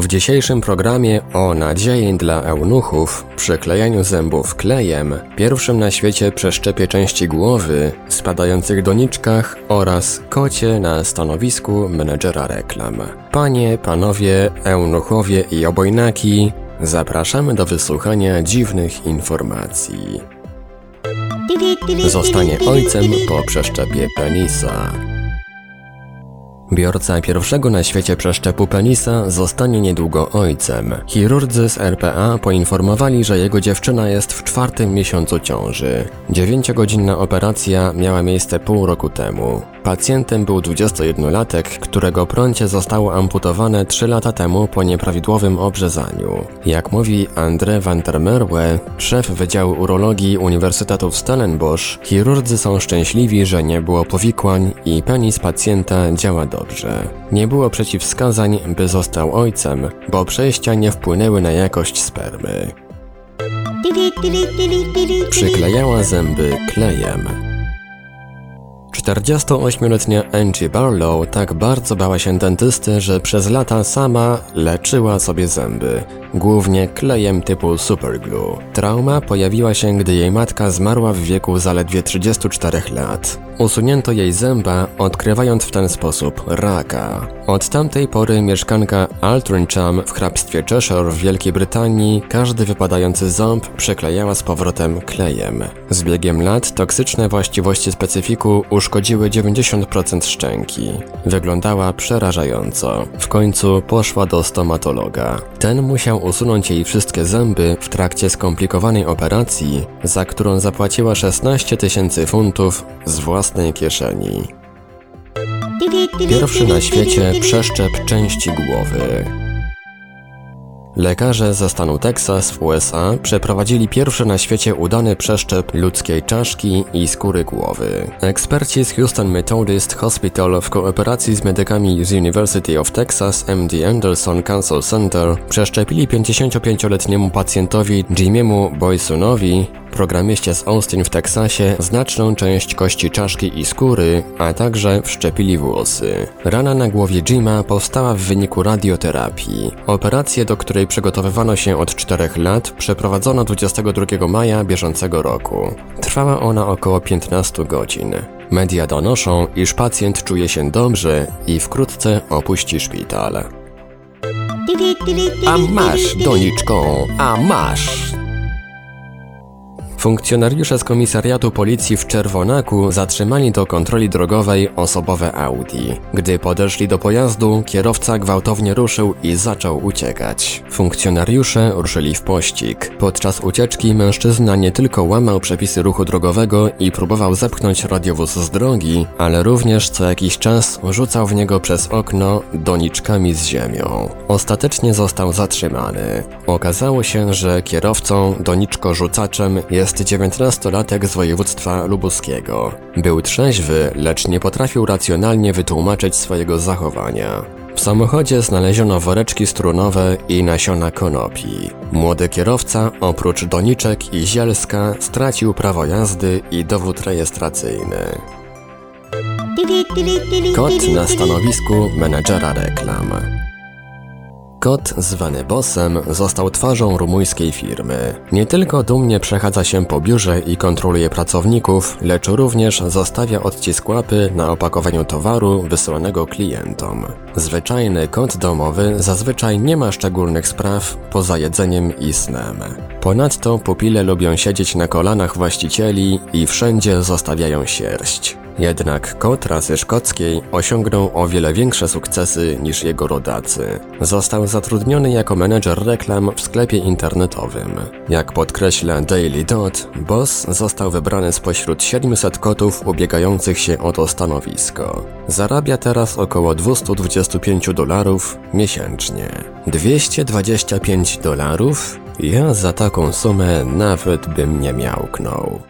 W dzisiejszym programie o nadziei dla eunuchów, przyklejaniu zębów klejem, pierwszym na świecie przeszczepie części głowy, spadających doniczkach oraz kocie na stanowisku menedżera reklam. Panie, panowie, eunuchowie i obojnaki, zapraszamy do wysłuchania dziwnych informacji. Zostanie ojcem po przeszczepie penisa. Biorca pierwszego na świecie przeszczepu penisa zostanie niedługo ojcem. Chirurdzy z RPA poinformowali, że jego dziewczyna jest w czwartym miesiącu ciąży. Dziewięciogodzinna operacja miała miejsce pół roku temu. Pacjentem był 21-latek, którego prącie zostało amputowane 3 lata temu po nieprawidłowym obrzezaniu. Jak mówi André van der Merwe, szef Wydziału Urologii Uniwersytetu w Stellenbosch, chirurdzy są szczęśliwi, że nie było powikłań i penis pacjenta działa dobrze. Nie było przeciwwskazań, by został ojcem, bo przejścia nie wpłynęły na jakość spermy. Przyklejała zęby klejem. 48-letnia Angie Barlow tak bardzo bała się dentysty, że przez lata sama leczyła sobie zęby, głównie klejem typu superglue. Trauma pojawiła się, gdy jej matka zmarła w wieku zaledwie 34 lat. Usunięto jej zęba, odkrywając w ten sposób raka. Od tamtej pory mieszkanka Altrincham w hrabstwie Cheshire w Wielkiej Brytanii każdy wypadający ząb przyklejała z powrotem klejem. Z biegiem lat toksyczne właściwości specyfiku uszkodziły 90% szczęki. Wyglądała przerażająco. W końcu poszła do stomatologa. Ten musiał usunąć jej wszystkie zęby w trakcie skomplikowanej operacji, za którą zapłaciła 16 tysięcy funtów z własnej kieszeni. Pierwszy na świecie przeszczep części głowy. Lekarze ze stanu Teksas w USA przeprowadzili pierwszy na świecie udany przeszczep ludzkiej czaszki i skóry głowy. Eksperci z Houston Methodist Hospital w kooperacji z medykami z University of Texas MD Anderson Cancer Center przeszczepili 55-letniemu pacjentowi Jimiemu Boysonowi programiście z Austin w Teksasie znaczną część kości czaszki i skóry, a także wszczepili włosy. Rana na głowie Jima powstała w wyniku radioterapii. Operację, do której przygotowywano się od 4 lat, przeprowadzono 22 maja bieżącego roku. Trwała ona około 15 godzin. Media donoszą, iż pacjent czuje się dobrze i wkrótce opuści szpital. A masz, doniczką, a masz! Funkcjonariusze z komisariatu policji w Czerwonaku zatrzymali do kontroli drogowej osobowe Audi. Gdy podeszli do pojazdu, kierowca gwałtownie ruszył i zaczął uciekać. Funkcjonariusze ruszyli w pościg. Podczas ucieczki mężczyzna nie tylko łamał przepisy ruchu drogowego i próbował zepchnąć radiowóz z drogi, ale również co jakiś czas rzucał w niego przez okno doniczkami z ziemią. Ostatecznie został zatrzymany. Okazało się, że kierowcą, doniczko rzucaczem jest 19-latek z województwa lubuskiego. Był trzeźwy, lecz nie potrafił racjonalnie wytłumaczyć swojego zachowania. W samochodzie znaleziono woreczki strunowe i nasiona konopi. Młody kierowca, oprócz doniczek i zielska, stracił prawo jazdy i dowód rejestracyjny. Kot na stanowisku menedżera reklam. Kot, zwany Bossem, został twarzą rumuńskiej firmy. Nie tylko dumnie przechadza się po biurze i kontroluje pracowników, lecz również zostawia odcisk łapy na opakowaniu towaru wysyłanego klientom. Zwyczajny kot domowy zazwyczaj nie ma szczególnych spraw poza jedzeniem i snem. Ponadto pupile lubią siedzieć na kolanach właścicieli i wszędzie zostawiają sierść. Jednak kot rasy szkockiej osiągnął o wiele większe sukcesy niż jego rodacy. Został zatrudniony jako menedżer reklam w sklepie internetowym. Jak podkreśla Daily Dot, Boss został wybrany spośród 700 kotów ubiegających się o to stanowisko. Zarabia teraz około 225 dolarów miesięcznie. 225 dolarów? Ja za taką sumę nawet bym nie miałknął.